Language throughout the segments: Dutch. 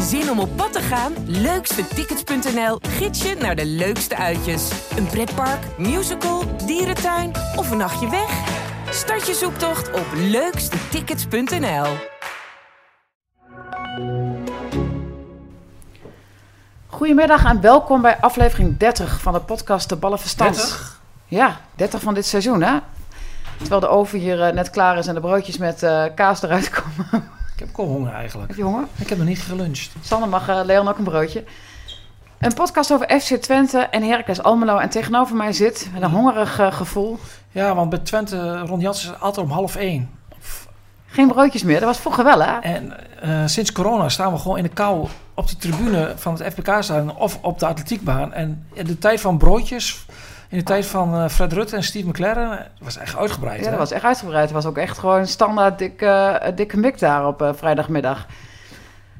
Zin om op pad te gaan? Leukstetickets.nl gids je naar de leukste uitjes. Een pretpark, musical, dierentuin of een nachtje weg? Start je zoektocht op leukstetickets.nl. Goedemiddag en welkom bij aflevering 30 van de podcast De Ballen Verstand. 30? Ja, 30 van dit seizoen hè. Terwijl de oven hier eh, net klaar is en de broodjes met eh, kaas eruit komen. Ik heb ook honger eigenlijk. Heb je honger? Ik heb nog niet geluncht. Sander mag eh, Leon ook een broodje. Een podcast over FC Twente en Heracles Almelo. En tegenover mij zit met een hongerig eh, gevoel. Ja, want bij Twente, Ron Jans is altijd om half één. Geen broodjes meer, dat was vroeger wel hè. En eh, sinds corona staan we gewoon in de kou op die tribune van het FBK-stadion of op de atletiekbaan. En de tijd van broodjes, in de tijd van eh, Fred Rutte en Steve McLaren, was echt uitgebreid. Ja, hè? dat was echt uitgebreid. Het was ook echt gewoon standaard dikke, eh, dikke mik daar op eh, vrijdagmiddag.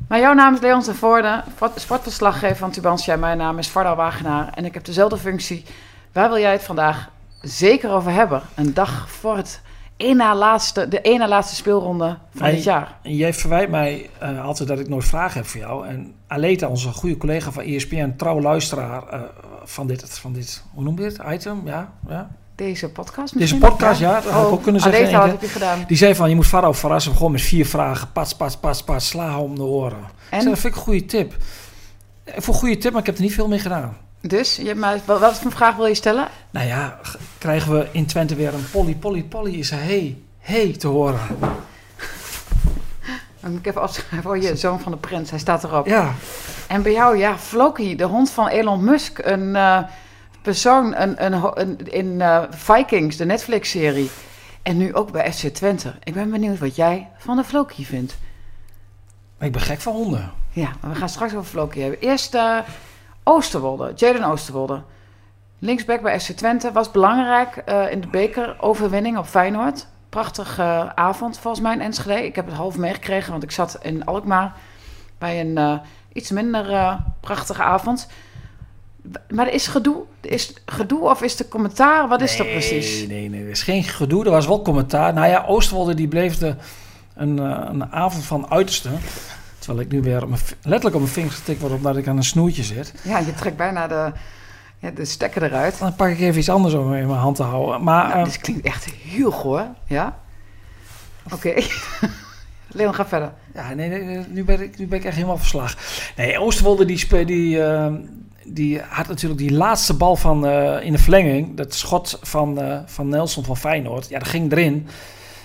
Maar jouw naam is Leon ten Voorde, sport- sportverslaggever van Tubantia. Mijn naam is Varda Wagenaar en ik heb dezelfde functie. Waar wil jij het vandaag zeker over hebben? Een dag voor het één na laatste, de één na laatste speelronde van dit jaar. En jij verwijt mij eh, altijd dat ik nooit vragen heb voor jou. En Aleta, onze goede collega van ESPN, trouwe luisteraar eh, van, dit, van dit, hoe noem je het, item? Ja, ja. Deze podcast Deze misschien? podcast, ja, dat had ik ook kunnen zeggen. Aleta, wat Inge. heb je gedaan? Die zei van, je moet Farao verrassen gewoon met vier vragen. Pats, pats, pats, pats, sla om de oren. Ik En? dat vind ik een goede tip. Ik vond een goede tip, maar ik heb er niet veel mee gedaan. Dus, je maar, wat wat voor vraag wil je stellen? Nou ja, krijgen we in Twente weer een Polly, Polly, Polly is hey, hey te horen. Dan moet ik even afschrijven. Oh, je zoon van de prins, hij staat erop. Ja, En bij jou, ja, Floki, de hond van Elon Musk. Een eh, persoon een, een, in eh, Vikings, de Netflix-serie. En nu ook bij FC Twente. Ik ben benieuwd wat jij van de Floki vindt. ik ben gek van honden. Ja, maar we gaan straks over Floki hebben. Eerst eh, Oosterwolde, Jaden Oosterwolde. Linksback bij FC Twente was belangrijk eh, in de bekeroverwinning op Feyenoord. Prachtige eh, avond volgens mij in Enschede. Ik heb het half meegekregen, want ik zat in Alkmaar bij een eh, iets minder prachtige avond. Maar er is gedoe. Is gedoe of is er commentaar? Wat is dat precies? Nee, nee, nee, er is geen gedoe. Er was wel commentaar. Nou ja, Oosterwolde die bleef de, een, een avond van uiterste. Terwijl ik nu weer op mijn, letterlijk op mijn vingers getikt word omdat ik aan een snoertje zit. Ja, je trekt bijna de, ja, de stekker eruit. Dan pak ik even iets anders om in mijn hand te houden. Maar Nou, eh, dit klinkt echt heel goor. Ja? Oké. Leon, ga verder. Ja, nee, nu, ben ik, nu ben ik echt helemaal verslag. Nee, Oosterwolde die, die, eh, die had natuurlijk die laatste bal van, eh, in de verlenging. Dat schot van, van Nelson van Feyenoord. Ja, dat ging erin.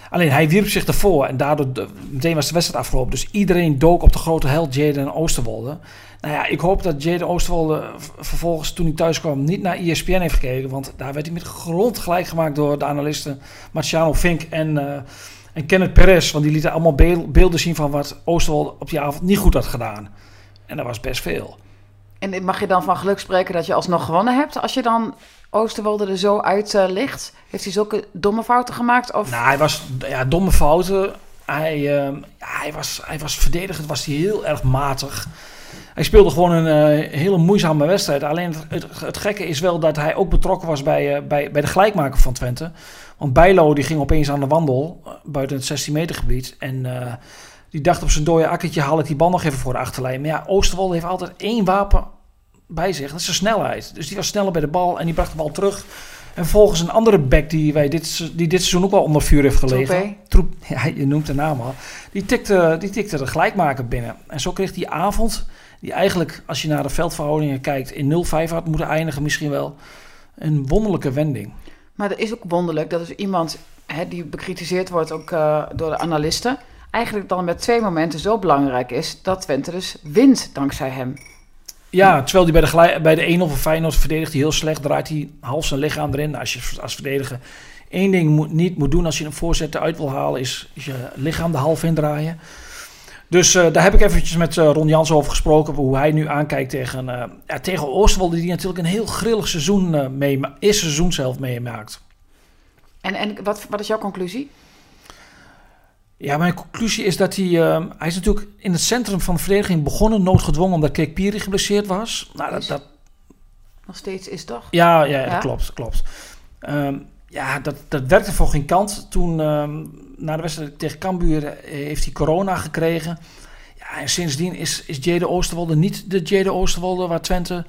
Alleen hij wierp zich ervoor en daardoor meteen was de wedstrijd afgelopen. Dus iedereen dook op de grote held Jaden Oosterwolde. Nou ja, ik hoop dat Jaden Oosterwolde vervolgens toen hij thuis kwam niet naar ESPN heeft gekeken. Want daar werd hij met grond gelijk gemaakt door de analisten Marciano Fink en, eh, en Kenneth Perez. Want die lieten allemaal beel- beelden zien van wat Oosterwolde op die avond niet goed had gedaan. En dat was best veel. En mag je dan van geluk spreken dat je alsnog gewonnen hebt? Als je dan Oosterwolde er zo uit eh, ligt? Heeft hij zulke domme fouten gemaakt? Of... Nou, hij was ja, domme fouten. Hij, ja, hij, was, hij was verdedigend, was hij heel erg matig. Hij speelde gewoon een eh, hele moeizame wedstrijd. Alleen het, het, gekke is wel dat hij ook betrokken was bij, eh, bij, bij de gelijkmaker van Twente. Want Bijlo die ging opeens aan de wandel buiten het 16 meter gebied. En die dacht op zijn dode akkertje haal ik die bal nog even voor de achterlijn. Maar ja, Oosterwolde heeft altijd één wapen bij zich. Dat is zijn snelheid. Dus die was sneller bij de bal en die bracht de bal terug. En volgens een andere back die, wij dit, die dit seizoen ook wel onder vuur heeft gelegen. Troep, ja, je noemt de naam al. Die tikte, die tikte de gelijkmaker binnen. En zo kreeg die avond, die eigenlijk, als je naar de veldverhoudingen kijkt, in 0-5 had moeten eindigen misschien wel. Een wonderlijke wending. Maar er is ook wonderlijk dat is iemand hè, die bekritiseerd wordt ook eh, door de analisten... eigenlijk dan met twee momenten zo belangrijk is... dat Twente dus wint dankzij hem. Ja, terwijl hij bij de, bij de 1-0 van Feyenoord verdedigt hij heel slecht. Draait hij half zijn lichaam erin. Als je als verdediger één ding moet, niet moet doen als je een voorzet eruit wil halen... is, is je lichaam de half indraaien. Dus eh, daar heb ik eventjes met eh, Ron Jans over gesproken... hoe hij nu aankijkt tegen, eh ja, tegen Oosterwolde... die natuurlijk een heel grillig seizoen uh, mee, eerste seizoen zelf meemaakt. En, en wat, wat is jouw conclusie? Ja, mijn conclusie is dat hij... Uh, hij is natuurlijk in het centrum van de verdediging begonnen... noodgedwongen omdat Keek Piri geblesseerd was. Nou, dat, dat, Nog steeds is toch? Ja, ja, klopt, klopt. Ehm, ja, dat, dat werkte voor geen kant. Toen, ehm, na de wedstrijd tegen Cambuur, eh, heeft hij corona gekregen. Ja, en sindsdien is, is Jade Oosterwolde niet de Jade Oosterwolde waar Twente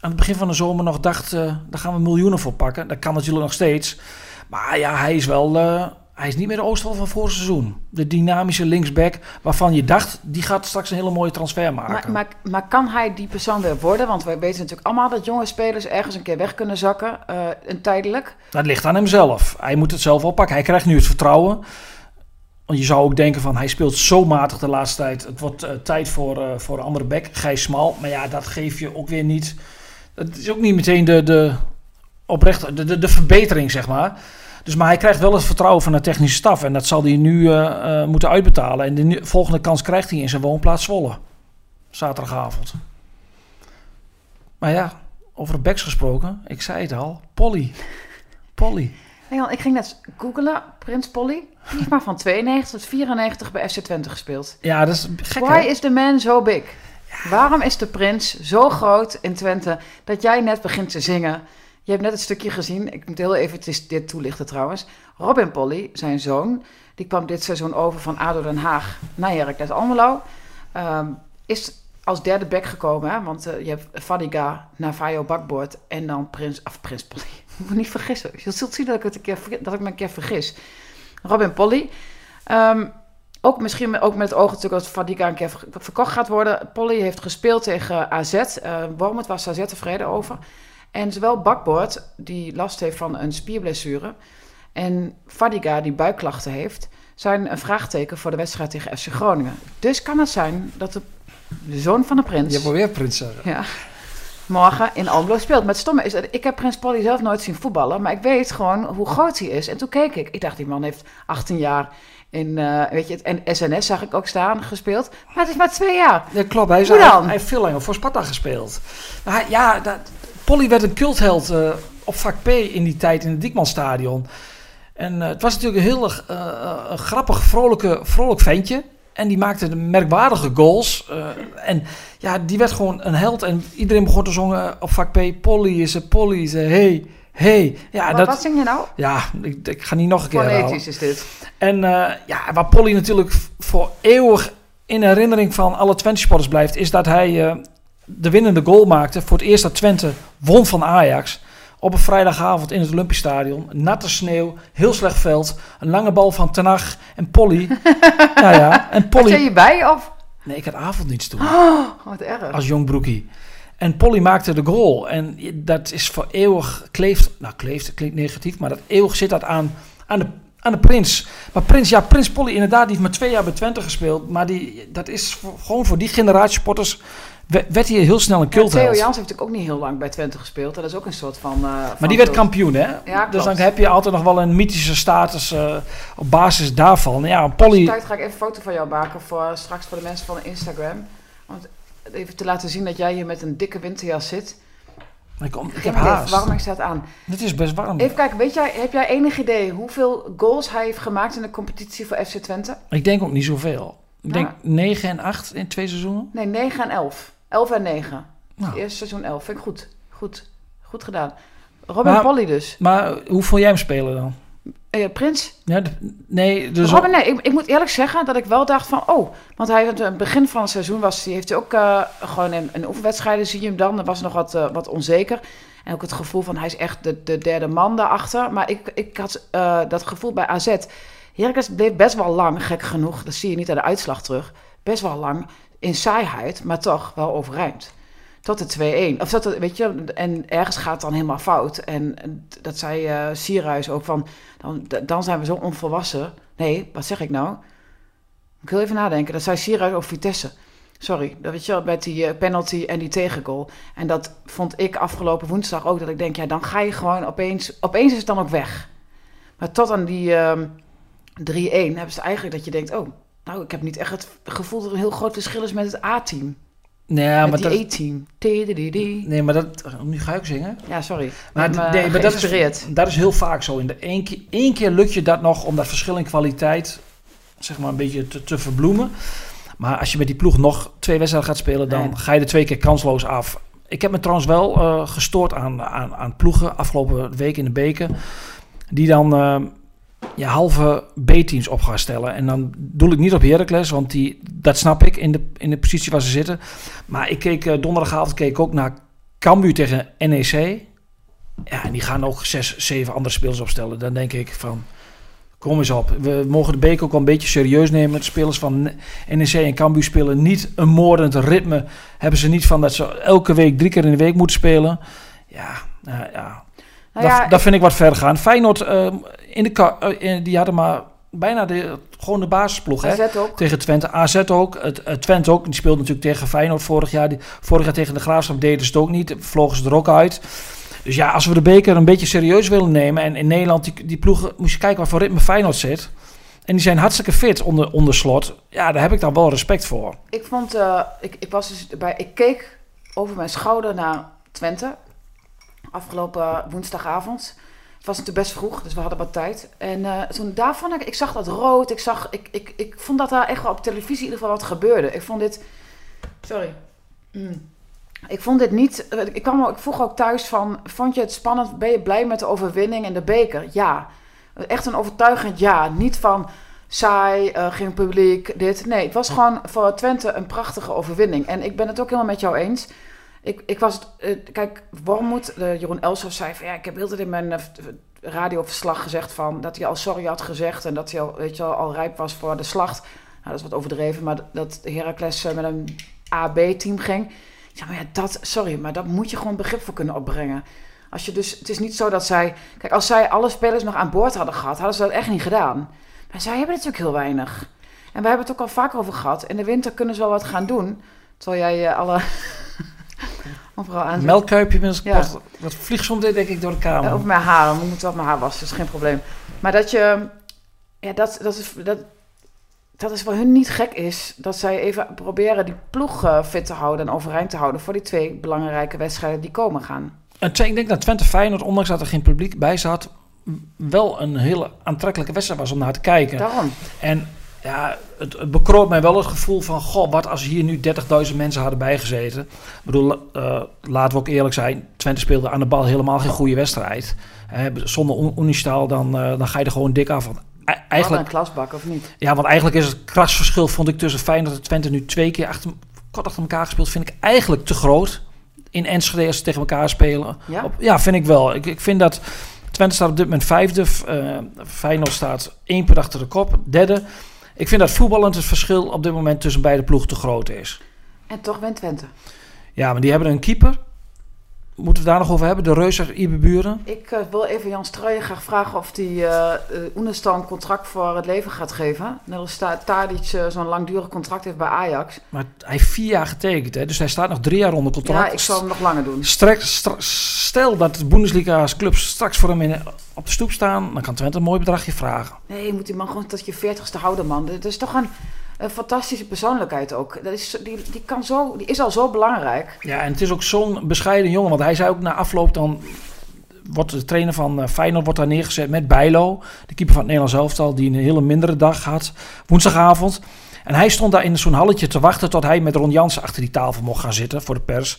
aan het begin van de zomer nog dacht, eh, daar gaan we miljoenen voor pakken. Dat kan natuurlijk nog steeds. Maar ja, hij is wel, eh, hij is niet meer de Oosterwolde van vorig seizoen. De dynamische linksback waarvan je dacht, die gaat straks een hele mooie transfer maken. Maar, maar, maar kan hij die persoon weer worden? Want wij weten natuurlijk allemaal dat jonge spelers ergens een keer weg kunnen zakken, eh een tijdelijk. Dat ligt aan hemzelf. Hij moet het zelf oppakken. Hij krijgt nu het vertrouwen. Want je zou ook denken van hij speelt zo matig de laatste tijd. Het wordt eh, tijd voor, eh, voor een andere back. Gijs Smal. Maar ja, dat geef je ook weer niet. Het is ook niet meteen de, de, oprecht, de, de, de verbetering, zeg maar. Dus, maar hij krijgt wel het vertrouwen van de technische staf. En dat zal hij nu eh, eh, moeten uitbetalen. En de volgende kans krijgt hij in zijn woonplaats Zwolle. Zaterdagavond. Maar ja, over backs gesproken. Ik zei het al. Polly. Polly. Nee, ik ging net googlen, Prins Polly. Die maar van 92 tot 94 bij FC Twente gespeeld. Ja, dat is gek Why hè? is the man so big? Waarom is de prins zo groot in Twente dat jij net begint te zingen? Je hebt net het stukje gezien. Ik moet heel even dit toelichten trouwens. Robin Polly, zijn zoon, die kwam dit seizoen over van ADO Den Haag naar Heracles Almelo. Ehm, is als derde back gekomen, hè? want eh, je hebt Fadiga, Navajo Bakboord en dan Prins, of Prins Polly. Ik moet niet vergissen. Je zult zien dat ik, het keer, dat ik me een keer vergis. Robin Polly. Ehm, ook misschien ook met het oog natuurlijk dat Fadiga een keer ver- verkocht gaat worden. Polly heeft gespeeld tegen AZ. Uh, Wormoed was AZ tevreden over. En zowel Bakboord, die last heeft van een spierblessure... en Fadiga, die buikklachten heeft... zijn een vraagteken voor de wedstrijd tegen FC Groningen. Dus kan het zijn dat de, de zoon van de prins... Je moet weer prins zeggen. Ja. Morgen in Almelo speelt. Maar het stomme is, dat ik heb Prins Polly zelf nooit zien voetballen. Maar ik weet gewoon hoe groot hij is. En toen keek ik. Ik dacht, die man heeft 18 jaar in, eh, weet je, het- en SNS zag ik ook staan, gespeeld. Maar het is maar twee jaar. Ja, klopt. Hij, is, Hoe dan? hij heeft veel langer voor Sparta gespeeld. Maar hij- ja, dat, Polly werd een cultheld eh, op vak P in die tijd in het Diekmanstadion. En eh, het was natuurlijk een heel eh, een grappig, vrolijke, vrolijk ventje. En die maakte de merkwaardige goals. en ja, die werd gewoon een held. En iedereen begon te zongen op vak P. Polly is er, Polly is er, hey, hey. Ja, Maar dat, wat zing je nou? ja ik, ik ga niet nog een keer. Fonetisch is dit. En ja, waar Polly natuurlijk voor eeuwig in herinnering van alle Twente-sporters blijft, is dat hij de winnende goal maakte voor het eerst dat Twente won van Ajax. Op een vrijdagavond in het Olympisch Stadion. Natte sneeuw, heel slecht veld. Een lange bal van Tenag en Polly. ja, ja. En Had jij Polly... hierbij of? Nee, ik had avonddienst toen. Oh, wat erg. Als jong broekie. En Polly maakte de goal. En dat is voor eeuwig kleeft. Nou, kleeft klinkt negatief. Maar dat eeuwig zit dat aan, aan, de, aan de prins. Maar prins, ja, prins Polly inderdaad. Die heeft maar twee jaar bij Twente gespeeld. Maar die, dat is voor- gewoon voor die generatie sporters. We- werd hij heel snel een Ja, Theo. Jans heeft natuurlijk ook niet heel lang bij Twente gespeeld. Dat is ook een soort van... eh, van maar die werd cult. kampioen, hè? Ja, dus dan heb je altijd nog wel een mythische status eh, op basis daarvan. Ja, Polly... Tijd ga ik even een foto van jou maken voor straks voor de mensen van Instagram. Want even te laten zien dat jij hier met een dikke winterjas zit. Ik, kom, ik heb haast. Waarom ik staat aan? Het is best warm. Even kijken, weet jij, heb jij enig idee hoeveel goals hij heeft gemaakt in de competitie voor FC Twente? Ik denk ook niet zoveel. Ik denk Ja. 9 en 8 in twee seizoenen. Nee, 9 en 11. 11 en 9. Nou. Het eerste seizoen 11. Vind ik goed. Goed. Goed gedaan. Robin Maar- Polly dus. Maar hoe vond jij hem spelen dan? Eh, Prins? Ja, de- nee, dus Robin, nee, ik, ik moet eerlijk zeggen dat ik wel dacht van, oh, want hij aan het begin van het seizoen was, hij heeft hij ook eh, gewoon in, in oefenwedstrijden zie je hem dan, dan was nog wat, eh, wat onzeker. En ook het gevoel van hij is echt de, de derde man daarachter. Maar ik, ik had eh, dat gevoel bij AZ. Heracles bleef best wel lang, gek genoeg, dat zie je niet aan de uitslag terug, best wel lang in saaiheid, maar toch wel overeind. Tot de 2-1. Of dat, weet je, en ergens gaat het dan helemaal fout. En, dat zei eh Sierhuis ook van, dan, dan zijn we zo onvolwassen. Nee, wat zeg ik nou? Ik wil even nadenken. Dat zei Sierhuis over Vitesse. Sorry, dat weet je wel, met die eh, penalty en die tegengoal. En dat vond ik afgelopen woensdag ook. Dat ik denk, ja, dan ga je gewoon opeens... Opeens is het dan ook weg. Maar tot aan die ehm 3-1 hebben ze eigenlijk dat je denkt... Oh, nou, ik heb niet echt het gevoel dat er een heel groot verschil is met het A-team. Nee, maar met dat, die E-team. Tidididi. nee, maar dat... Nu ga ik zingen. Ja, sorry. Maar, nee, eh, maar dat, is, dat is heel vaak zo. In de één keer, één keer lukt je dat nog om dat verschil in kwaliteit... zeg maar een beetje te, te verbloemen. Maar als je met die ploeg nog twee wedstrijden gaat spelen... dan Nee. ga je er twee keer kansloos af. Ik heb me trouwens wel eh, gestoord aan, aan, aan ploegen... afgelopen week in de beker... die dan... eh, je halve B-teams op gaat stellen. En dan doe ik niet op Heracles, want die, dat snap ik in de, in de positie waar ze zitten. Maar ik keek eh, donderdagavond keek ook naar Cambuur tegen NEC. Ja, en die gaan ook zes, zeven andere spelers opstellen. Dan denk ik van, kom eens op. We mogen de beker ook wel een beetje serieus nemen. De spelers van NEC en Cambuur spelen niet een moordend ritme. Hebben ze niet van dat ze elke week drie keer in de week moeten spelen. Ja, nou ja. Nou dat, ja, dat vind ik wat ver gaan. Feyenoord, eh, in de eh, in- die hadden maar bijna de, gewoon de basisploeg. Hè? AZ ook. Tegen Twente, AZ ook, het, het Twente ook. Die speelde natuurlijk tegen Feyenoord vorig jaar. Die, vorig jaar tegen de Graafschap deden ze het ook niet. Vlogen ze er ook uit. Dus ja, als we de beker een beetje serieus willen nemen... en in Nederland, die, die ploegen, moest je kijken wat voor ritme Feyenoord zit... en die zijn hartstikke fit onder, onder slot. Ja, daar heb ik dan wel respect voor. Ik vond, eh, ik, ik was dus bij, ik keek over mijn schouder naar Twente afgelopen woensdagavond. Was natuurlijk best vroeg, dus we hadden wat tijd. En eh, toen daar vond ik, ik zag dat rood, ik zag, ik, ik, ik vond dat daar echt wel op televisie in ieder geval wat gebeurde. Ik vond dit, sorry. Mm. Ik vond dit niet, eh, ik, kwam, ik vroeg ook thuis van, vond je het spannend, ben je blij met de overwinning in de beker? Ja. Echt een overtuigend ja. Niet van saai, eh, geen publiek, dit. Nee, het was gewoon voor Twente een prachtige overwinning. En ik ben het ook helemaal met jou eens. Ik, ik was, eh, kijk, Wormoed, uh, Jeroen Elshoff zei van ja, ik heb heel tijd in mijn eh, radioverslag gezegd van dat hij al sorry had gezegd en dat hij al, weet je al rijp was voor de slacht. Nou, dat is wat overdreven, maar dat Heracles eh, met een A-B-team ging. Ja, maar ja, dat, sorry, maar daar moet je gewoon begrip voor kunnen opbrengen. Als je dus, het is niet zo dat zij, kijk, als zij alle spelers nog aan boord hadden gehad, hadden ze dat echt niet gedaan. Maar zij hebben natuurlijk heel weinig. En we hebben het ook al vaak over gehad. In de winter kunnen ze wel wat gaan doen. Terwijl jij eh, alle overal aan. Melkkuipje met Ja. wat, wat soms denk ik door de kamer. Over mijn haar. Ik moet wel mijn haar wassen, dat is geen probleem. Maar dat je... Ja, dat, dat, is, dat, dat is voor hun niet gek is. Dat zij even proberen die ploeg eh, fit te houden en overeind te houden... voor die twee belangrijke wedstrijden die komen gaan. En ik denk dat Twente Feyenoord, ondanks dat er geen publiek bij zat... wel een hele aantrekkelijke wedstrijd was om naar te kijken. Daarom. En ja, het, het bekroop mij wel het gevoel van... Goh, wat als hier nu 30.000 mensen hadden bijgezeten. Ik bedoel, eh, laten we ook eerlijk zijn. Twente speelde aan de bal helemaal geen goede wedstrijd. Hè, zonder Unistal, dan, eh, dan ga je er gewoon dik af. Want e- Eigenlijk... een klasbak, of niet? ja, want eigenlijk is het krasverschil, vond ik, tussen Feyenoord en Twente... nu twee keer achter, kort achter elkaar gespeeld... vind ik eigenlijk te groot. In Enschede als ze tegen elkaar spelen. Ja? Op- ja, vind ik wel. Ik, ik vind dat Twente staat op dit moment vijfde. Eh, Feyenoord staat één punt achter de kop, derde. Ik vind dat voetballend het verschil op dit moment tussen beide ploegen te groot is. En toch wint Twente. Ja, maar die hebben een keeper. Moeten we daar nog over hebben? De Reus uit Iberburen. Ik eh, wil even Jan Struijen graag vragen of hij eh Oenestal een contract voor het leven gaat geven. Net als Ta- Tadic eh, zo'n langdurig contract heeft bij Ajax. Maar hij heeft vier jaar getekend, hè? dus hij staat nog drie jaar onder contract. Ja, ik zal hem nog langer doen. Strek- stel dat de Bundesliga's clubs straks voor hem in, op de stoep staan, dan kan Twente een mooi bedragje vragen. Nee, je moet die man gewoon tot je veertigste houden, man. Dat is toch een, een fantastische persoonlijkheid ook. Dat is, die, die, kan zo, die is al zo belangrijk. Ja, en het is ook zo'n bescheiden jongen. Want hij zei ook na afloop dan... Wordt de trainer van eh, Feyenoord wordt daar neergezet met Bijlo. De keeper van het Nederlands elftal. Die een hele mindere dag had. Woensdagavond. En hij stond daar in zo'n halletje te wachten... tot hij met Ron Jansen achter die tafel mocht gaan zitten voor de pers.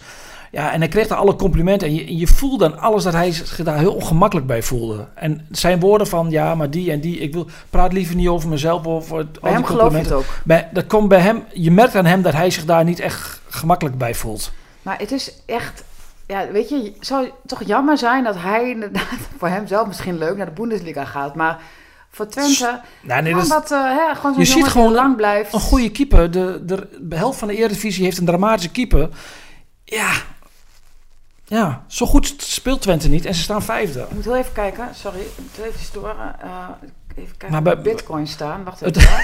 Ja, en hij kreeg daar alle complimenten. En je, je voelde aan alles dat hij zich daar heel ongemakkelijk bij voelde. En zijn woorden van... Ja, maar die en die... Ik wil, praat liever niet over mezelf. Of, al Bij hem geloof je het ook. Bij, dat komt bij hem... Je merkt aan hem dat hij zich daar niet echt gemakkelijk bij voelt. Maar het is echt... Ja, weet je, het zou toch jammer zijn dat hij inderdaad voor hemzelf misschien leuk naar de Bundesliga gaat. Maar voor Twente, Nou, nee, dat eh, hè, gewoon Je ziet gewoon lang blijft. Een goede keeper. De, de, de helft van de Eredivisie heeft een dramatische keeper. Ja. Ja, zo goed speelt Twente niet en ze staan vijfde. Ik moet heel even kijken, sorry, ik moet even storen. Eh, even kijken Maar bij- bitcoin staan. Wacht even. hoor.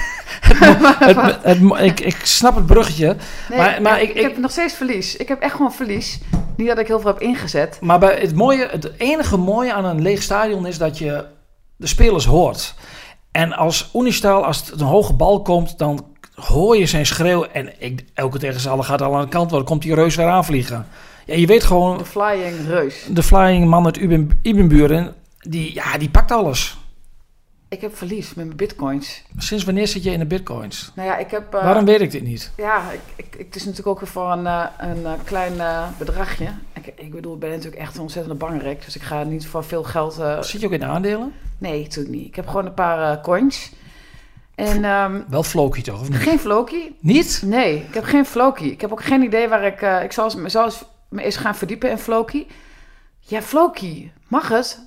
Het, het, ik, ik snap het bruggetje. Nee, maar- maar ik, ik- heb nog steeds verlies. Ik heb echt gewoon verlies. Niet dat ik heel veel heb ingezet. Maar bij het, mooie, het enige mooie aan een leeg stadion is dat je de spelers hoort. En als Unistal, als het een hoge bal komt, dan hoor je zijn schreeuw. En ik, elke tegenstander gaat al aan de kant, want dan komt die reus weer aanvliegen. Ja, je weet gewoon, De flying reus. de flying man uit Iben- Ibenburen, die, ja, die pakt alles. Ik heb verlies met mijn bitcoins. Sinds wanneer zit je in de bitcoins? Nou ja, ik heb... eh, Waarom weet ik dit niet? Ja, ik, ik, ik- het is natuurlijk ook voor een, eh, een eh, klein bedragje. Ik ik, bedoel, ik ben natuurlijk echt een ontzettende. Dus ik ga niet voor veel geld... Zit je ook in de aandelen? nee, natuurlijk niet. Ik heb gewoon een paar coins. En ehm, Wel Floki toch, of niet? geen Floki. Niet? Nee, ik heb geen Floki. Ik heb ook geen idee waar ik... ik zal eens- mezelf eens- me eens gaan verdiepen in Floki. Ja, Floki. Mag het?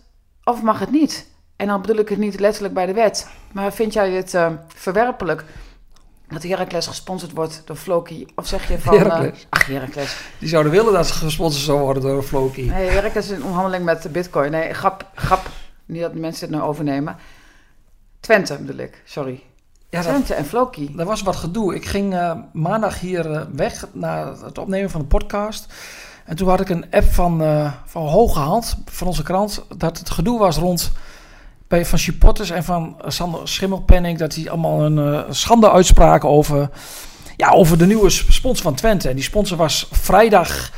Of mag het niet? En dan bedoel ik het niet letterlijk bij de wet. Maar vind jij het eh, verwerpelijk dat Heracles gesponsord wordt door Floki? Of zeg je van... eh, Heracles? ach, Heracles. Die zouden willen dat ze gesponsord zouden worden door Floki. Nee, Heracles is in onderhandeling met bitcoin. Nee, grap, grap. Niet dat mensen dit nou overnemen. Twente bedoel ik, sorry. Ja, dat, Twente en Floki. Er was wat gedoe. Ik ging eh, maandag hier eh, weg naar het opnemen van de podcast. En toen had ik een app van, eh, van Hoge Hand, van onze krant, dat het gedoe was rond bij, van supporters en van eh, Sander Schimmelpenning, dat die allemaal een eh, schande uitspraken over, ja, over de nieuwe sponsor van Twente. En die sponsor was vrijdag,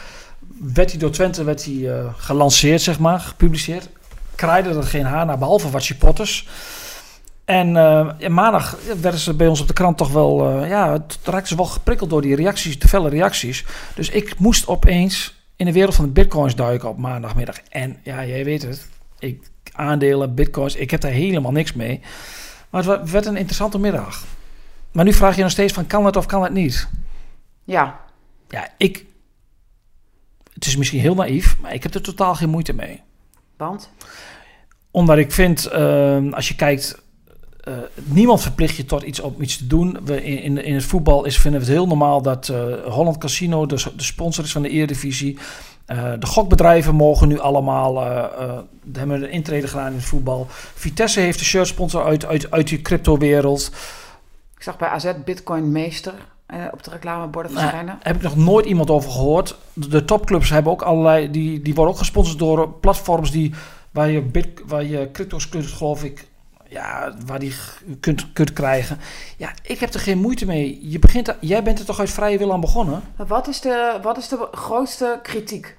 werd hij door Twente werd eh, gelanceerd, zeg maar, gepubliceerd. Kraaide er geen haar naar, behalve wat supporters. En maandag werden ze bij ons op de krant toch wel, eh, ja, raakten ze wel geprikkeld door die reacties, de felle reacties. Dus ik moest opeens in de wereld van de bitcoins duiken op maandagmiddag. En ja, jij weet het, ik, aandelen, bitcoins, ik heb daar helemaal niks mee. Maar het werd een interessante middag. Maar nu vraag je nog steeds van, kan het of kan het niet? Ja, Ja, ik, het is misschien heel naïef, maar ik heb er totaal geen moeite mee want... omdat ik vind, eh, als je kijkt, eh, niemand verplicht je tot iets om iets te doen. We, in, in, het voetbal is, vinden we het heel normaal dat eh, Holland Casino de, de sponsor is van de Eredivisie. Eh de gokbedrijven mogen nu allemaal, hebben een intrede gedaan in het voetbal. Vitesse heeft de shirtsponsor uit, uit, uit die crypto-wereld. Ik zag bij AZ Bitcoin Meester op de reclameborden Nou, verschijnen. Heb ik nog nooit iemand over gehoord. De, de topclubs hebben ook allerlei, die, die worden ook gesponsord door platforms die, waar, je bit, waar je crypto's kunt, geloof ik, ja, waar die kunt, kunt krijgen. Ja, ik heb er geen moeite mee. Je begint, er- jij bent er toch uit vrije wil aan begonnen? Maar wat is de, wat is de grootste kritiek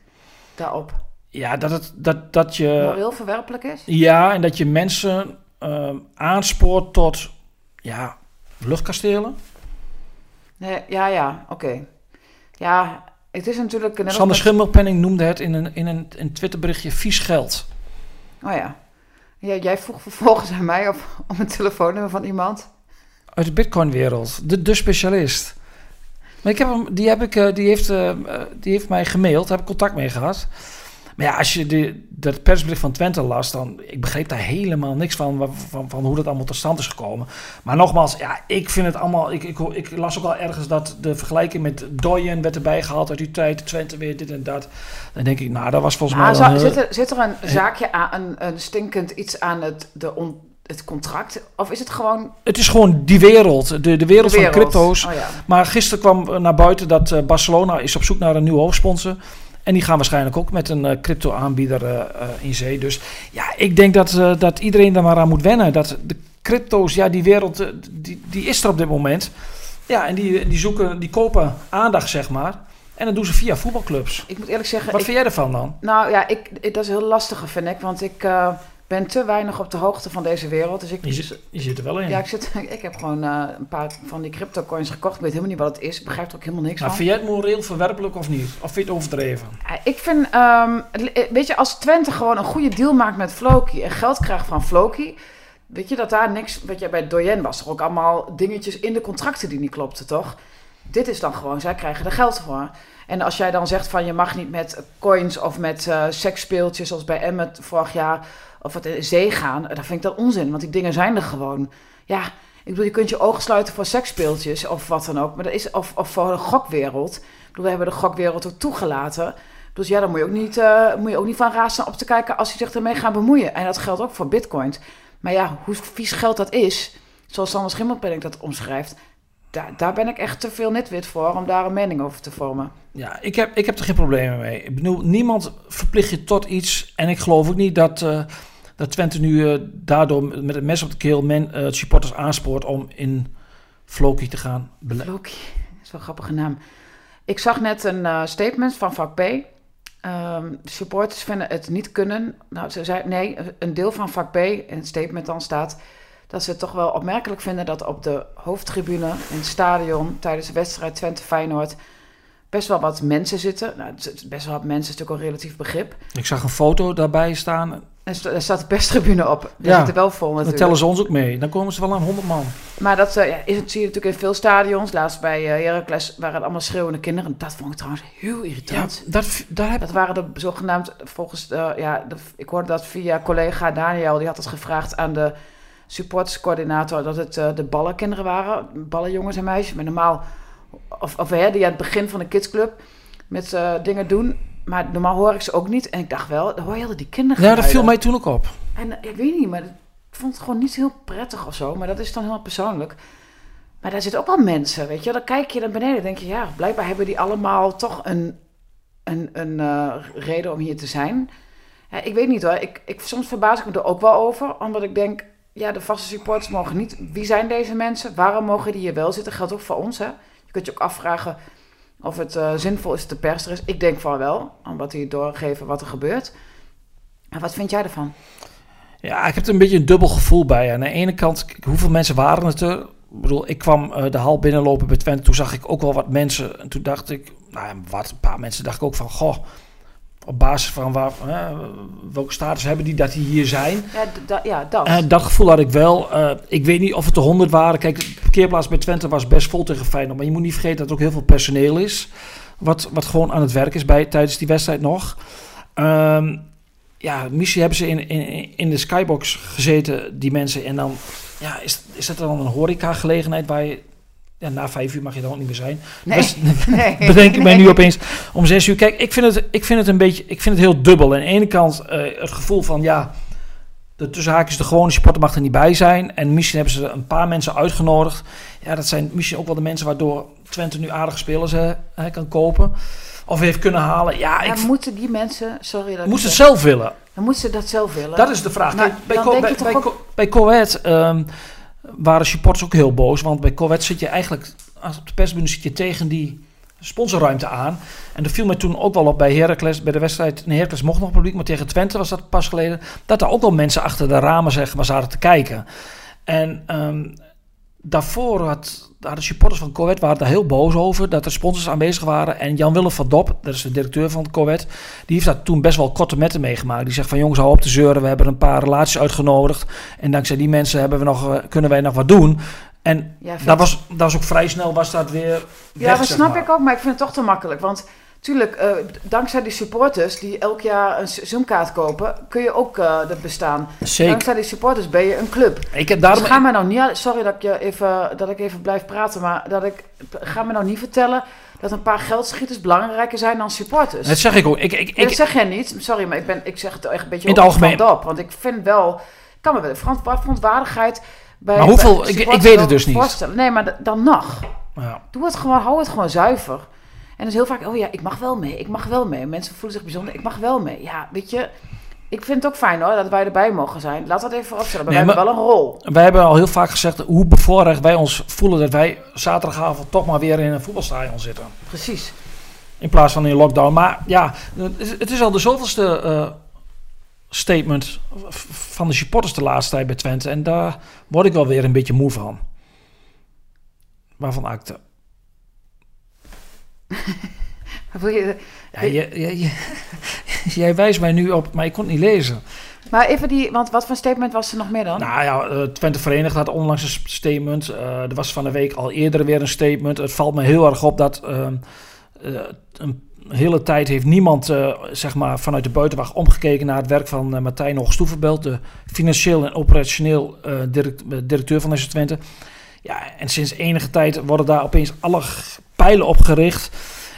daarop? Ja, dat, het, dat, dat je... Moreel verwerpelijk is? Ja, en dat je mensen ehm, aanspoort tot, ja, luchtkastelen. Nee, ja, ja, oké. Ja, het is natuurlijk... Sander met- Schimmelpenning noemde het in een, in een, een Twitterberichtje vies geld. Oh ja. Ja. Jij vroeg vervolgens aan mij op, om een telefoonnummer van iemand. Uit de Bitcoin-wereld, de, specialist. Maar ik heb hem, die, heb ik, eh, die, heeft, eh, eh, die heeft mij gemaild, daar heb ik contact mee gehad. Maar ja, als je de, dat persbericht van Twente las, dan... Ik begreep daar helemaal niks van, wa- van, van hoe dat allemaal tot stand is gekomen. Maar nogmaals, ja, ik vind het allemaal... Ik, ik, ik las ook al ergens dat de vergelijking met Doyen werd erbij gehaald uit die tijd. Twente weer dit en dat. Dan denk ik, nou, dat was volgens Maar mij... een- zit, er, zit er een zaakje aan, een, een stinkend iets aan het, de on, het contract? Of is het gewoon Het is gewoon die wereld, de, de wereld, de wereld? van crypto's. Oh ja. Maar gisteren kwam eh, naar buiten dat eh, Barcelona is op zoek naar een nieuwe hoofdsponsor. En die gaan waarschijnlijk ook met een eh, crypto-aanbieder eh, eh, in zee. Dus ja, ik denk dat, dat iedereen daar maar aan moet wennen. Dat de crypto's, ja, die wereld, die, die is er op dit moment. Ja, en die, die zoeken, die kopen aandacht, zeg maar. En dat doen ze via voetbalclubs. Ik moet eerlijk zeggen... Wat ik- vind jij ervan dan? Nou ja, ik, dat is heel lastig, vind ik. Want ik ben te weinig op de hoogte van deze wereld. Dus ik, Je, zit- je zit er wel in. ja, ik, zit, ik heb gewoon eh, een paar van die crypto coins gekocht. Ik weet helemaal niet wat het is. Ik begrijp er ook helemaal niks maar van. vind jij het moreel verwerpelijk of niet? Of vind je het overdreven? Ik vind, ehm, eh, weet je, als Twente gewoon een goede deal maakt met Floki en geld krijgt van Floki, weet je dat daar niks, weet je, bij Doyen was er ook allemaal dingetjes in de contracten die niet klopten, toch? Dit is dan gewoon, zij krijgen er geld voor. En als jij dan zegt van je mag niet met coins of met eh seksspeeltjes zoals bij Emmet vorig jaar of wat in zee gaan, dan vind ik dat onzin, want die dingen zijn er gewoon. Ja, ik bedoel, je kunt je ogen sluiten voor seksspeeltjes of wat dan ook, maar dat is, of, of voor de gokwereld. Ik bedoel, we hebben de gokwereld ook toegelaten. Dus ja, daar moet je ook niet, eh, moet je ook niet van razen op te kijken als je zich ermee gaat bemoeien. En dat geldt ook voor bitcoins. Maar ja, hoe vies geld dat is, zoals Sander Schimmelpenning dat omschrijft, daar, daar ben ik echt te veel netwit voor om daar een mening over te vormen. Ja, ik heb, ik heb er geen problemen mee. Ik bedoel, niemand verplicht je tot iets. En ik geloof ook niet dat, eh, dat Twente nu eh, daardoor met het mes op de keel men, eh, supporters aanspoort om in Floki te gaan beleggen. Loki, dat is wel een grappige naam. Ik zag net een eh, statement van vak B. Ehm, supporters vinden het niet kunnen. Nou, ze zei nee, een deel van vak B, in het statement dan staat dat ze het toch wel opmerkelijk vinden dat op de hoofdtribune in het stadion tijdens de wedstrijd Twente Feyenoord best wel wat mensen zitten. Nou, best wel wat mensen is natuurlijk al relatief begrip. Ik zag een foto daarbij staan. Er staat de perstribune op. Daar Ja. zit er wel vol Dan natuurlijk. tellen ze ons ook mee. Dan komen ze wel aan 100 man. Maar dat eh, ja, is, zie je natuurlijk in veel stadions. Laatst bij eh Heracles waren het allemaal schreeuwende kinderen. Dat vond ik trouwens heel Ja, irritant. dat, daar heb Dat waren de zogenaamd, volgens de, ja, de, ik hoorde dat via collega Daniel, die had het gevraagd aan de supporterscoördinator, dat het eh, de ballenkinderen waren, ballenjongens en meisjes, maar normaal, of, of hè, die aan het begin van de kidsclub met dingen doen, maar normaal hoor ik ze ook niet. En ik dacht wel, dan hoor je altijd die kinderen Ja, dat viel mij toen ook op. En eh, ik weet niet, maar ik vond het gewoon niet heel prettig of zo. Maar dat is dan heel persoonlijk. Maar daar zitten ook wel mensen, weet je. Dan kijk je naar beneden en denk je... ja, blijkbaar hebben die allemaal toch een, een, een eh, reden om hier te zijn. Ja, ik weet niet hoor. Ik, ik, soms verbaas ik me er ook wel over. Omdat ik denk, ja, de vaste supporters mogen niet... Wie zijn deze mensen? Waarom mogen die hier wel zitten? Geldt ook voor ons, hè. Je kunt je ook afvragen of het eh, zinvol is dat de is. Ik denk van wel, omdat die doorgeven wat er gebeurt. Maar wat vind jij ervan? Ja, ik heb er een beetje een dubbel gevoel bij. Aan de ene kant, hoeveel mensen waren het er? Ik bedoel, ik kwam eh, de hal binnenlopen bij Twente. Toen zag ik ook wel wat mensen. En toen dacht ik, nou wat, een paar mensen dacht ik ook van, goh, op basis van waar, welke status hebben die dat die hier zijn. Ja, da- ja dat. Eh, dat gevoel had ik wel. Eh, ik weet niet of het er 100 waren. Kijk, de parkeerplaats bij Twente was best vol tegen Feyenoord. Maar je moet niet vergeten dat er ook heel veel personeel is. Wat, wat gewoon aan het werk is bij, tijdens die wedstrijd nog. Ehm, ja, misschien hebben ze in, in, in de skybox gezeten, die mensen. En dan ja, is, is dat dan een horeca-gelegenheid waar je... Na vijf uur mag je dan ook niet meer zijn. nee, bedenk ik mij nu opeens om zes uur. Kijk, ik vind het, ik vind het een beetje, ik vind het heel dubbel. Aan de ene kant eh, het gevoel van, ja, de tussenhaakjes, de gewone supporter mag er niet bij zijn. En misschien hebben ze een paar mensen uitgenodigd. Ja, dat zijn misschien ook wel de mensen waardoor Twente nu aardige spelers hè, hè, kan kopen. Of heeft kunnen halen. Ja, Ja, ik moeten die mensen, sorry dat moest het zelf willen. dan moeten ze dat zelf willen. Dat is de vraag. Maar Kijk, bij, Co- bij, bij, ook- Co- bij Coët ehm, waren supporters ook heel boos. Want bij Coët zit je eigenlijk, als op de persbühne zit je tegen die sponsorruimte aan. En dat viel mij toen ook wel op bij Heracles, bij de wedstrijd. Nee, Heracles mocht nog publiek, maar tegen Twente was dat pas geleden. Dat er ook wel mensen achter de ramen zeg maar, zaten te kijken. En ehm, daarvoor had, de supporters van Coët waren daar heel boos over. Dat er sponsors aanwezig waren. En Jan-Willem van Dop, dat is de directeur van Coët. Die heeft daar toen best wel korte metten meegemaakt. Die zegt van jongens, hou op te zeuren. We hebben een paar relaties uitgenodigd. En dankzij die mensen hebben we nog, eh, kunnen wij nog wat doen. En Ja, dat was, dat was ook vrij snel was dat weer ja, dat snap maar. ik ook, maar ik vind het toch te makkelijk. Want tuurlijk, eh, dankzij die supporters die elk jaar een Zoomkaart kopen, kun je ook eh dat bestaan. Zeker. Dankzij die supporters ben je een club. Ik heb daarom... Dus ga mij nou niet, sorry dat ik, je even, dat ik even blijf praten, maar dat ik, ga me nou niet vertellen dat een paar geldschieters belangrijker zijn dan supporters. Dat zeg ik ook. Ik, ik, Nee, dat ik, zeg jij niet. Sorry, maar ik, ben, ik zeg het echt een beetje In het op algemeen. op. Want ik vind wel... Ik kan me wel verontwaardigheid bij... Maar hoeveel- bij ik- ik weet het dus niet. Voorstellen. Nee, maar dan nog. ja. Doe het gewoon, hou het gewoon zuiver. En dus heel vaak, oh ja, ik mag wel mee, ik mag wel mee. Mensen voelen zich bijzonder, ik mag wel mee. Ja, weet je, ik vind het ook fijn hoor, dat wij erbij mogen zijn. Laat dat even vooropstellen, maar Nee, wij hebben wel een rol. Wij hebben al heel vaak gezegd hoe bevoorrecht wij ons voelen dat wij zaterdagavond toch maar weer in een voetbalstadion zitten. Precies. In plaats van in lockdown. Maar ja, het is- is al de zoveelste eh, statement van de supporters de laatste tijd bij Twente. En daar word ik wel weer een beetje moe van. Waarvan acte. Wil je, Ja, je, jij wijst mij nu op, maar ik kon het niet lezen. maar even die, want wat voor statement was er nog meer dan? Nou ja, eh, Twente Verenigd had onlangs een statement. Eh, er was van de week al eerder weer een statement. Het valt me heel erg op dat eh, een hele tijd heeft niemand zeg maar, vanuit de buitenwacht omgekeken naar het werk van Martijn Hoogstoevenbelt, de financieel en operationeel direct- directeur van FC Twente. Ja, en sinds enige tijd worden daar opeens alle pijlen op gericht.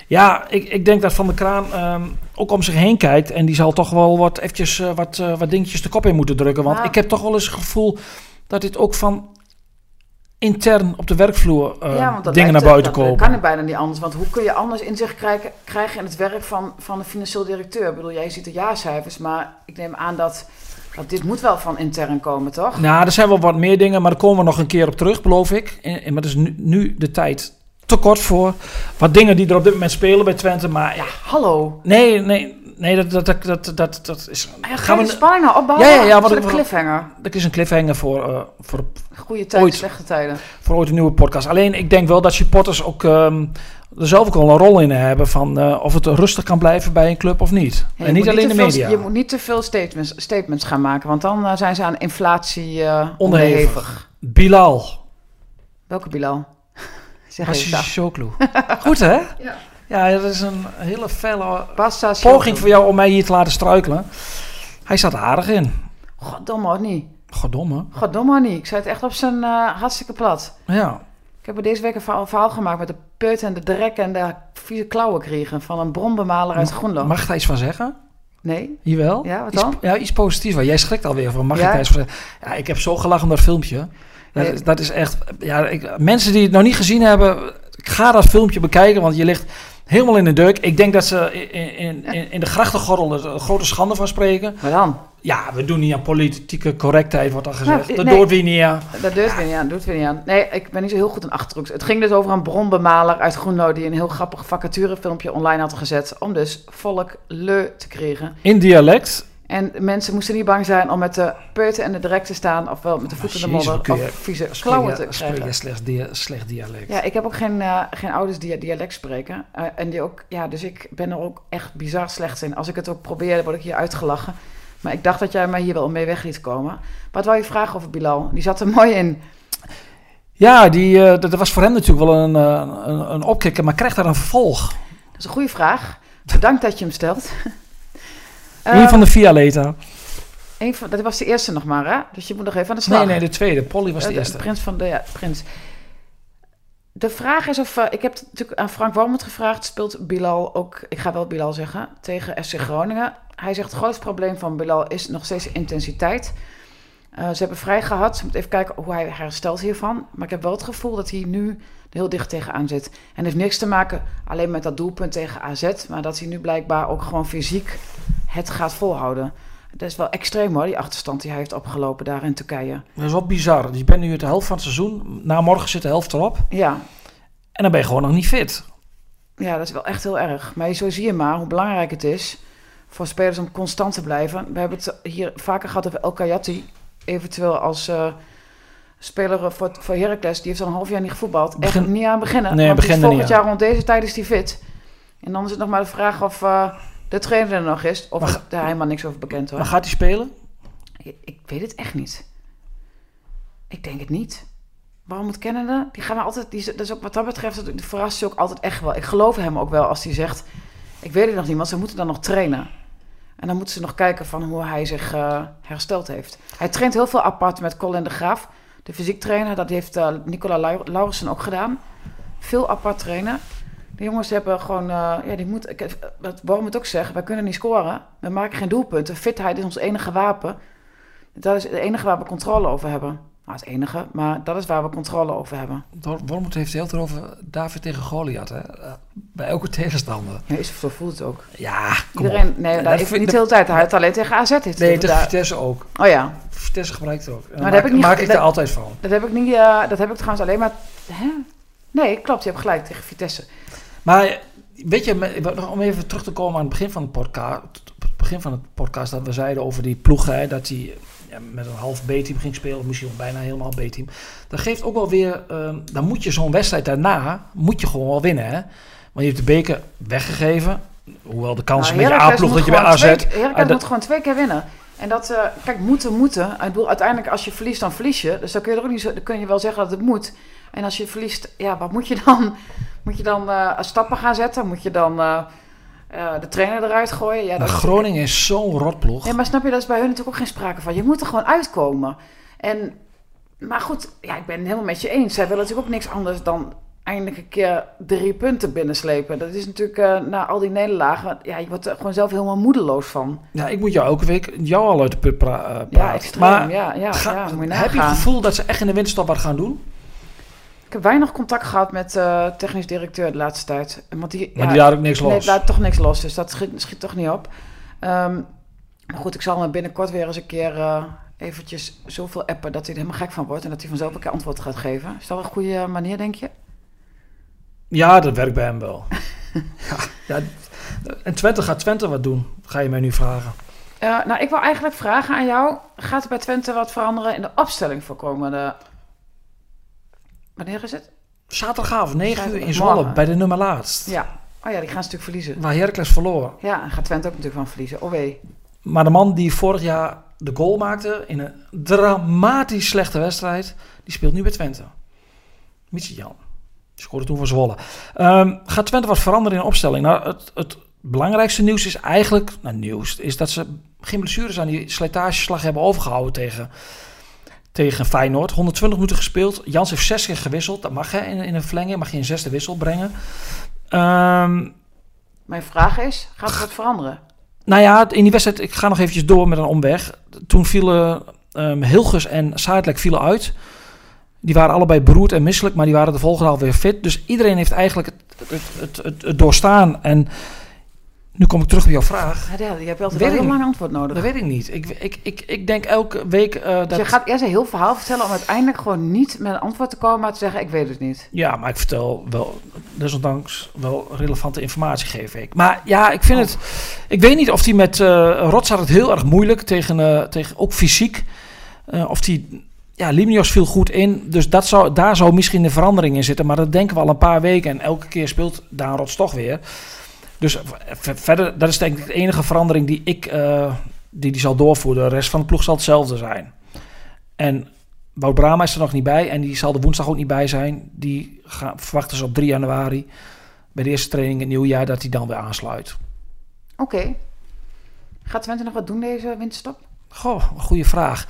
Ja, ik, ik denk dat Van der Kraan ehm, ook om zich heen kijkt. En die zal toch wel wat, eventjes, eh, wat, eh, wat dingetjes de kop in moeten drukken. Want Ja. ik heb toch wel eens het gevoel dat dit ook van intern op de werkvloer eh, Ja, dat dingen naar buiten dat komen. kan het bijna niet anders. Want hoe kun je anders inzicht krijgen, krijgen in het werk van, van de financieel directeur? Ik bedoel, jij ziet de jaarcijfers, maar ik neem aan dat, dat dit moet wel van intern komen, toch? Nou, er zijn wel wat meer dingen, maar daar komen we nog een keer op terug, beloof ik. En, en, maar het is nu, nu de tijd te kort voor. Wat dingen die er op dit moment spelen bij Twente. Maar ja, Hallo. nee, nee, nee, dat, dat, dat, dat, dat, is... Ja, Gaan ga we- de spanning nou opbouwen? Ja, ja, ja, Wat een cliffhanger. Dat is een cliffhanger voor, eh, voor, Goede tijden, Ooit. slechte tijden. voor ooit een nieuwe podcast. Alleen, ik denk wel dat supporters ook ehm, er zelf ook wel een rol in hebben van eh, of het rustig kan blijven bij een club of niet. Ja, en niet alleen de veel- media. je moet niet te veel statements, statements gaan maken, want dan eh, zijn ze aan inflatie Onderhevig. onderhevig. Bilal, Welke Bilal? Zeg daar. Shoklu. Goed hè? Ja. Ja, dat is een hele felle Basta poging voor jou om mij hier te laten struikelen. Hij zat aardig in. Goddomme hoor niet. Goddomme. Goddomme niet. Ik zei het echt op zijn eh, hartstikke plat. Ja. Ik heb er deze week een verhaal, verhaal gemaakt met de put en de drek en de vieze klauwen kregen van een bronbemaler uit Groenland. Mag ik daar iets van zeggen? Nee? Jawel? Ja, wat Iets, dan? ja, iets positiefs. Want jij schrikt alweer van. Mag Ja? ik daar iets van zeggen? Ja, ik heb zo gelachen om dat filmpje. Dat, Ja. is, dat is echt... Ja, ik, mensen die het nog niet gezien hebben, ga dat filmpje bekijken. Want je ligt helemaal in de deuk. Ik denk dat ze in, in, in, in de grachtengordel er een grote schande van spreken. Maar dan? Ja, we doen niet aan politieke correctheid, wordt dan gezegd. Nou, dat nee. doet wie niet aan. Dat doet weer niet aan, doet weer niet aan. Nee, ik ben niet zo heel goed in Achterhoeks. Het ging dus over een bronbemaler uit Groenlo... die een heel grappig vacaturefilmpje online had gezet... om dus volk leu te krijgen. In dialect. En mensen moesten niet bang zijn om met de peuten en de drek te staan... ofwel met de voeten in de modder je- of vieze klauwen te spreek je krijgen. slecht, dia- slecht dialect. Ja, ik heb ook geen, eh, geen ouders die dialect spreken. Eh, en die ook, ja, dus ik ben er ook echt bizar slecht in. Als ik het ook probeer, word ik hier uitgelachen. Maar ik dacht dat jij mij hier wel mee weg liet komen. Wat wou je vragen over Bilal? Die zat er mooi in. Ja, die, eh, dat, was voor hem natuurlijk wel een, een, een opkikker, maar krijgt daar een vervolg? Dat is een goede vraag. Bedankt dat je hem stelt. Een Ehm, van de Vialeta. een van, dat was de eerste nog maar, hè? Dus je moet nog even aan de slag. Nee, nee, de tweede. Polly was de Eh, eerste. prins van de, ja, prins. De vraag is of, eh, ik heb natuurlijk aan Frank Warmond gevraagd, speelt Bilal ook, ik ga wel Bilal zeggen, tegen SC Groningen. Hij zegt het grootste probleem van Bilal is nog steeds de intensiteit. Eh, ze hebben vrij gehad, ze moeten even kijken hoe hij herstelt hiervan. Maar ik heb wel het gevoel dat hij nu heel dicht tegenaan zit. En het heeft niks te maken alleen met dat doelpunt tegen AZ, maar dat hij nu blijkbaar ook gewoon fysiek het gaat volhouden. Dat is wel extreem hoor, die achterstand die hij heeft opgelopen daar in Turkije. Dat is wel bizar. Je bent nu de helft van het seizoen. Na morgen zit de helft erop. Ja, En dan ben je gewoon nog niet fit. Ja, dat is wel echt heel erg. Maar zo zie je maar hoe belangrijk het is voor spelers om constant te blijven. We hebben het hier vaker gehad over El Kayati. Eventueel als eh, speler voor, voor Heracles. Die heeft al een half jaar niet gevoetbald. Begin- Echt niet aan beginnen. Nee, want is begin volgend niet jaar rond deze tijd is die fit. En dan is het nog maar de vraag of eh, de trainer er nog is. Of Maar daar helemaal niks over bekend Maar hoor. gaat hij spelen? Ik, ik weet het echt niet. Ik denk het niet. Waarom moet Canada? Die gaan we altijd. Die, dat is ook wat dat betreft. Dat verrast je ook altijd echt wel. Ik geloof hem ook wel als hij zegt. Ik weet het nog niet, want ze moeten dan nog trainen. En dan moeten ze nog kijken van hoe hij zich eh, hersteld heeft. Hij traint heel veel apart met Colin de Graaf, de fysiektrainer. Dat heeft eh, Nicola Lau- Laurensen ook gedaan. Veel apart trainen. De jongens hebben gewoon, eh, ja, die moeten, ik, wat Worm het ook zegt, wij kunnen niet scoren. We maken geen doelpunten. Fitheid is ons enige wapen. Dat is het enige waar we controle over hebben. Nou, het enige, maar dat is waar we controle over hebben. Wormoed heeft het heel veel over David tegen Goliath. Hè? Eh, Bij elke tegenstander. Ja, is, zo voelt het ook. Ja, kom Iedereen, op. nee, Dat dat, ik, niet de hele tijd. Hij had alleen tegen AZ. Heeft Nee, het tegen Vitesse ook. Oh ja, Vitesse gebruikt het ook. Dat maak, heb ik niet maak ik dat- er altijd van. dat heb ik niet. eh, dat heb ik trouwens alleen maar. Hè? Nee, klopt. Je hebt gelijk tegen Vitesse. Maar weet je, om even terug te komen aan het begin van de podcast, het begin van het podcast dat we zeiden over die ploeg, hè, dat hij ja, met een half B-team ging spelen, of misschien bijna helemaal B-team. Dat geeft ook wel weer, ehm, dan moet je zo'n wedstrijd daarna, moet je gewoon wel winnen, hè. Want je hebt de beker weggegeven, hoewel de kans Nou, een beetje aanploeg dat je bij AZ... Heracles Ah, dat- moet gewoon twee keer winnen. En dat, eh, kijk, moeten, moeten. Ik bedoel, uiteindelijk als je verliest, dan verlies je. Dus dan kun je er ook niet zo, dan kun je wel zeggen dat het moet. En als je verliest, ja, wat moet je dan? Moet je dan eh, stappen gaan zetten? Moet je dan eh, de trainer eruit gooien? Ja, dat Groningen is zo'n rotploeg. Ja, maar snap je, dat is bij hun natuurlijk ook geen sprake van. Je moet er gewoon uitkomen. En, maar goed, ja, ik ben het helemaal met je eens. Zij willen natuurlijk ook niks anders dan eindelijk een keer drie punten binnenslepen. Dat is natuurlijk eh, na al die nederlagen, ja, je wordt er gewoon zelf helemaal moedeloos van. Ja, ik moet jou elke week jou al uit de put pra- eh, praten. Ja, extreem. Maar ja, ja, ga- heb je het gevoel dat ze echt in de winterstop wat gaan doen? Heb weinig contact gehad met eh technisch directeur de laatste tijd. Want die, Maar ja, die laat ook niks los. Nee, laat toch niks los, dus dat schiet, schiet toch niet op. Ehm, maar goed, ik zal hem binnenkort weer eens een keer eh, eventjes zoveel appen dat hij er helemaal gek van wordt en dat hij vanzelf een keer antwoord gaat geven. Is dat een goede manier, denk je? Ja, dat werkt bij hem wel. ja, ja, en Twente gaat Twente wat doen, ga je mij nu vragen. Eh, nou, ik wil eigenlijk vragen aan jou: gaat er bij Twente wat veranderen in de opstelling voor komende. Wanneer is het? Zaterdagavond, 9 uur in. Zwolle, bij de nummer laatst. Ja. Oh ja, die gaan een stuk verliezen. Waar Heracles verloor. Ja, en gaat Twente ook natuurlijk van verliezen. Oh wee. Maar de man die vorig jaar de goal maakte in een dramatisch slechte wedstrijd, die speelt nu bij Twente. Mitsi Jan. Scoorde toen voor Zwolle. Ehm, gaat Twente wat veranderen in opstelling? Nou, het, het belangrijkste nieuws is eigenlijk, nou nieuws, is dat ze geen blessures aan die slijtageslag hebben overgehouden tegen, tegen Feyenoord. 120 minuten gespeeld. Jans heeft zes keer gewisseld. Dat mag hè, in, in een verlenging. Mag je een zesde wissel brengen. Ehm, Mijn vraag is, gaat er wat veranderen? nou ja, in die wedstrijd, ik ga nog eventjes door met een omweg. Toen vielen ehm Hilgers en Saadlek vielen uit. Die waren allebei beroerd en misselijk, maar die waren de volgende dag weer fit. Dus iedereen heeft eigenlijk het, het, het, het, het doorstaan. En nu kom ik terug op jouw vraag. Ja, je hebt altijd wel heel lang antwoord nodig. Dat weet ik niet. Ik, ik, ik, ik denk elke week eh, dat... Dus je gaat eerst een heel verhaal vertellen om uiteindelijk gewoon niet met een antwoord te komen, maar te zeggen, ik weet het niet. Ja, maar ik vertel wel, desondanks wel relevante informatie geef ik. Maar ja, ik vind het... Ik weet niet of hij met... eh Rots had het heel erg moeilijk tegen, eh, tegen ook fysiek. Of die... Ja, Limnios viel goed in. Dus dat zou, daar zou misschien een verandering in zitten. Maar dat denken we al een paar weken. En elke keer speelt Daan Rots toch weer. Dus verder, dat is denk ik de enige verandering die ik... eh, die die zal doorvoeren. De rest van de ploeg zal hetzelfde zijn. En Wout Brama is er nog niet bij en die zal er woensdag ook niet bij zijn. Die gaan, verwachten ze op 3 januari bij de eerste training in het nieuwjaar dat hij dan weer aansluit. Oké. Gaat Twente nog wat doen deze winterstop? Goh, een goede vraag.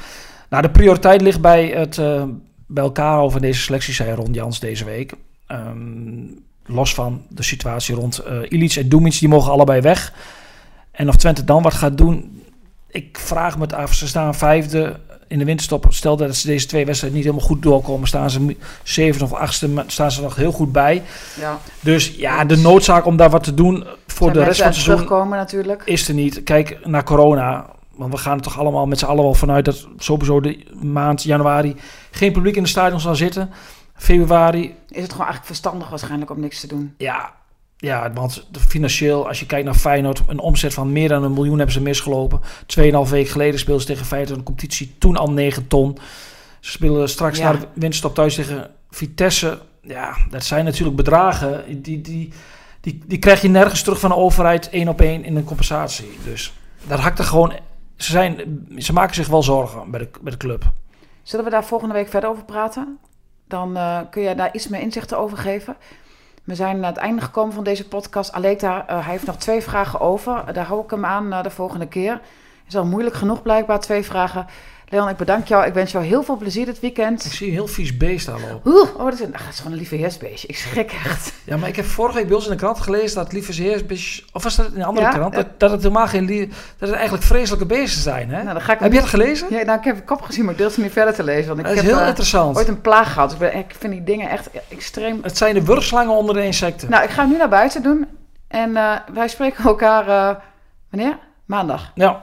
Nou, de prioriteit ligt bij het eh, bij elkaar over deze selectie, zei Ron Jans deze week. Ehm, los van de situatie rond Ilic en Dumic, die mogen allebei weg. En of Twente dan wat gaat doen, ik vraag me het af. Ze staan vijfde in de winterstop. Stel dat ze deze twee wedstrijden niet helemaal goed doorkomen, staan ze zevende of achtste, maar staan ze nog heel goed bij. Ja. Dus ja, de noodzaak om daar wat te doen voor de rest van het seizoen natuurlijk. is er niet. Kijk naar corona. Want we gaan er toch allemaal met z'n allen wel vanuit dat sowieso de maand januari geen publiek in de stadion zal zitten. Februari, Is het gewoon eigenlijk verstandig waarschijnlijk om niks te doen. ja, ja, want financieel, als je kijkt naar Feyenoord, een omzet van meer dan een miljoen hebben ze misgelopen. Tweeënhalf week geleden speelden ze tegen Feyenoord een competitie, toen al 9 ton. Ze spelen straks Ja. naar de winststop thuis tegen Vitesse. Ja, dat zijn natuurlijk bedragen, die, die, die, die krijg je nergens terug van de overheid, één op één in een compensatie. Dus dat hakt er gewoon, ze, zijn, ze maken zich wel zorgen bij de, bij de club. Zullen we daar volgende week verder over praten? Dan eh, kun je daar iets meer inzichten over geven. We zijn aan het einde gekomen van deze podcast. Aleta, eh, hij heeft nog twee vragen over. Daar hou ik hem aan eh, de volgende keer. Is al moeilijk genoeg blijkbaar, twee vragen. Leon, ik bedank jou. Ik wens jou heel veel plezier dit Ik weekend. zie een heel vies beest daar lopen. Oeh, oh, dat is, een, ach, dat is gewoon een lieve heersbeestje. Ik schrik echt. Ja, maar ik heb vorige week bij ons in de krant gelezen dat lieve heersbeestjes, of was dat in een andere Ja, krant, dat, dat het helemaal geen dat het eigenlijk vreselijke beesten zijn, hè? Nou, dan ga ik heb je dat gelezen? Ja, nou, ik heb de kop gezien, maar ik het niet verder te lezen. Want ik dat is heb heel eh, interessant. ooit een plaag gehad. Dus ik, ben, ik vind die dingen echt extreem Het zijn de wurgslangen onder de insecten. Nou, ik ga hem nu naar buiten doen. En eh, wij spreken elkaar, eh, wanneer? Maandag. Ja,